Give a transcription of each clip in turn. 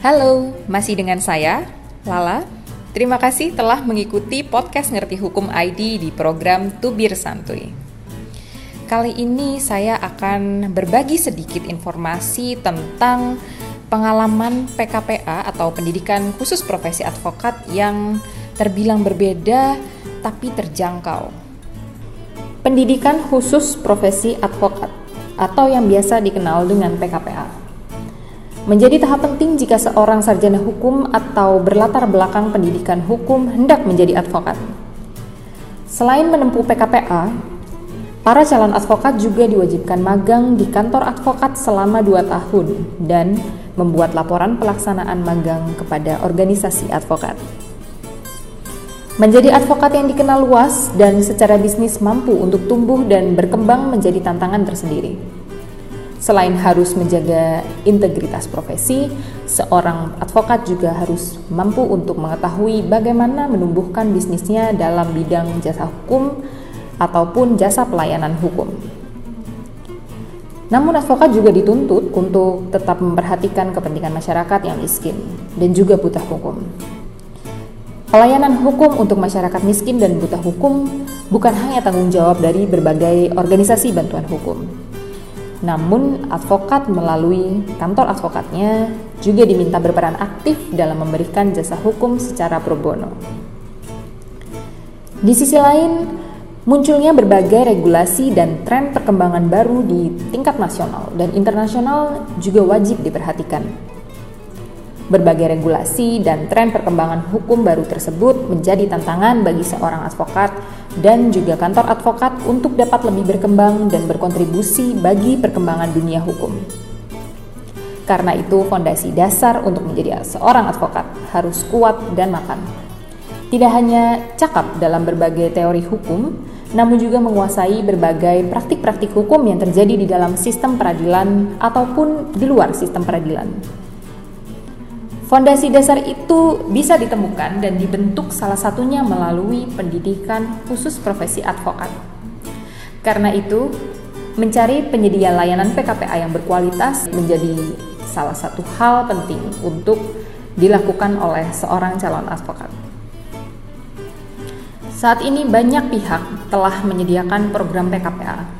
Halo, masih dengan saya, Lala. Terima kasih telah mengikuti podcast Ngerti Hukum ID di program Tubir Santuy. Kali ini saya akan berbagi sedikit informasi tentang pengalaman PKPA atau pendidikan khusus profesi advokat yang terbilang berbeda tapi terjangkau. Pendidikan khusus profesi advokat atau yang biasa dikenal dengan PKPA menjadi tahap penting jika seorang sarjana hukum atau berlatar belakang pendidikan hukum hendak menjadi advokat. Selain menempuh PKPA, para calon advokat juga diwajibkan magang di kantor advokat selama 2 tahun dan membuat laporan pelaksanaan magang kepada organisasi advokat. Menjadi advokat yang dikenal luas dan secara bisnis mampu untuk tumbuh dan berkembang menjadi tantangan tersendiri. Selain harus menjaga integritas profesi, seorang advokat juga harus mampu untuk mengetahui bagaimana menumbuhkan bisnisnya dalam bidang jasa hukum ataupun jasa pelayanan hukum. Namun advokat juga dituntut untuk tetap memperhatikan kepentingan masyarakat yang miskin dan juga buta hukum. Pelayanan hukum untuk masyarakat miskin dan buta hukum bukan hanya tanggung jawab dari berbagai organisasi bantuan hukum, namun, advokat melalui kantor advokatnya juga diminta berperan aktif dalam memberikan jasa hukum secara pro bono. Di sisi lain, munculnya berbagai regulasi dan tren perkembangan baru di tingkat nasional dan internasional juga wajib diperhatikan. Berbagai regulasi dan tren perkembangan hukum baru tersebut menjadi tantangan bagi seorang advokat dan juga kantor advokat untuk dapat lebih berkembang dan berkontribusi bagi perkembangan dunia hukum. Karena itu, fondasi dasar untuk menjadi seorang advokat harus kuat dan makan. Tidak hanya cakap dalam berbagai teori hukum, namun juga menguasai berbagai praktik-praktik hukum yang terjadi di dalam sistem peradilan ataupun di luar sistem peradilan. Fondasi dasar itu bisa ditemukan dan dibentuk salah satunya melalui pendidikan khusus profesi advokat. Karena itu, mencari penyedia layanan PKPA yang berkualitas menjadi salah satu hal penting untuk dilakukan oleh seorang calon advokat. Saat ini banyak pihak telah menyediakan program PKPA.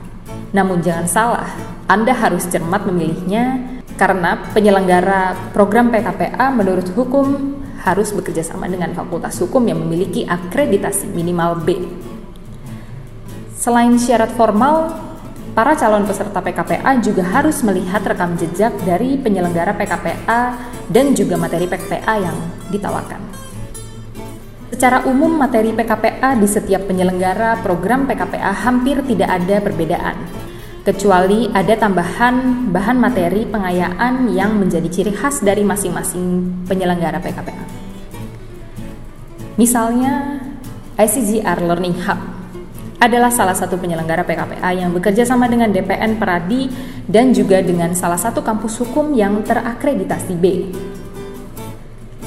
Namun jangan salah, Anda harus cermat memilihnya karena penyelenggara program PKPA menurut hukum harus bekerja sama dengan fakultas hukum yang memiliki akreditasi minimal B. Selain syarat formal, para calon peserta PKPA juga harus melihat rekam jejak dari penyelenggara PKPA dan juga materi PKPA yang ditawarkan. Secara umum, materi PKPA di setiap penyelenggara program PKPA hampir tidak ada perbedaan kecuali ada tambahan bahan materi pengayaan yang menjadi ciri khas dari masing-masing penyelenggara PKPA. Misalnya, ICGR Learning Hub adalah salah satu penyelenggara PKPA yang bekerja sama dengan DPN Peradi dan juga dengan salah satu kampus hukum yang terakreditasi B.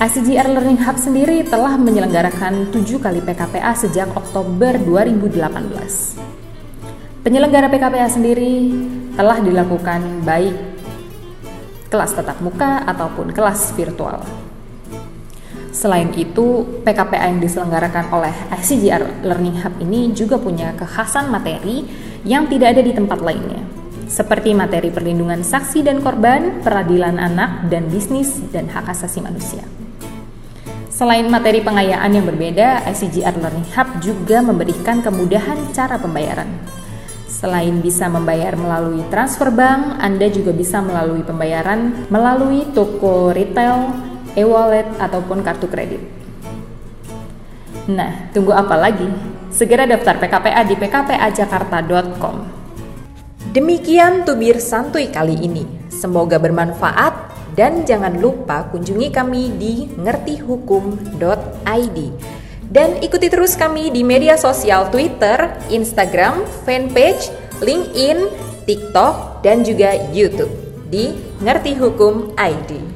ICGR Learning Hub sendiri telah menyelenggarakan 7 kali PKPA sejak Oktober 2018. Penyelenggara PKPA sendiri telah dilakukan baik kelas tatap muka ataupun kelas virtual. Selain itu, PKPA yang diselenggarakan oleh ICGR Learning Hub ini juga punya kekhasan materi yang tidak ada di tempat lainnya, seperti materi perlindungan saksi dan korban, peradilan anak, dan bisnis dan hak asasi manusia. Selain materi pengayaan yang berbeda, ICGR Learning Hub juga memberikan kemudahan cara pembayaran Selain bisa membayar melalui transfer bank, Anda juga bisa melalui pembayaran melalui toko retail, e-wallet, ataupun kartu kredit. Nah, tunggu apa lagi? Segera daftar PKPA di pkpajakarta.com. Demikian tubir santuy kali ini. Semoga bermanfaat dan jangan lupa kunjungi kami di ngertihukum.id. Dan ikuti terus kami di media sosial Twitter, Instagram, fanpage, LinkedIn, TikTok, dan juga YouTube di Ngerti Hukum ID.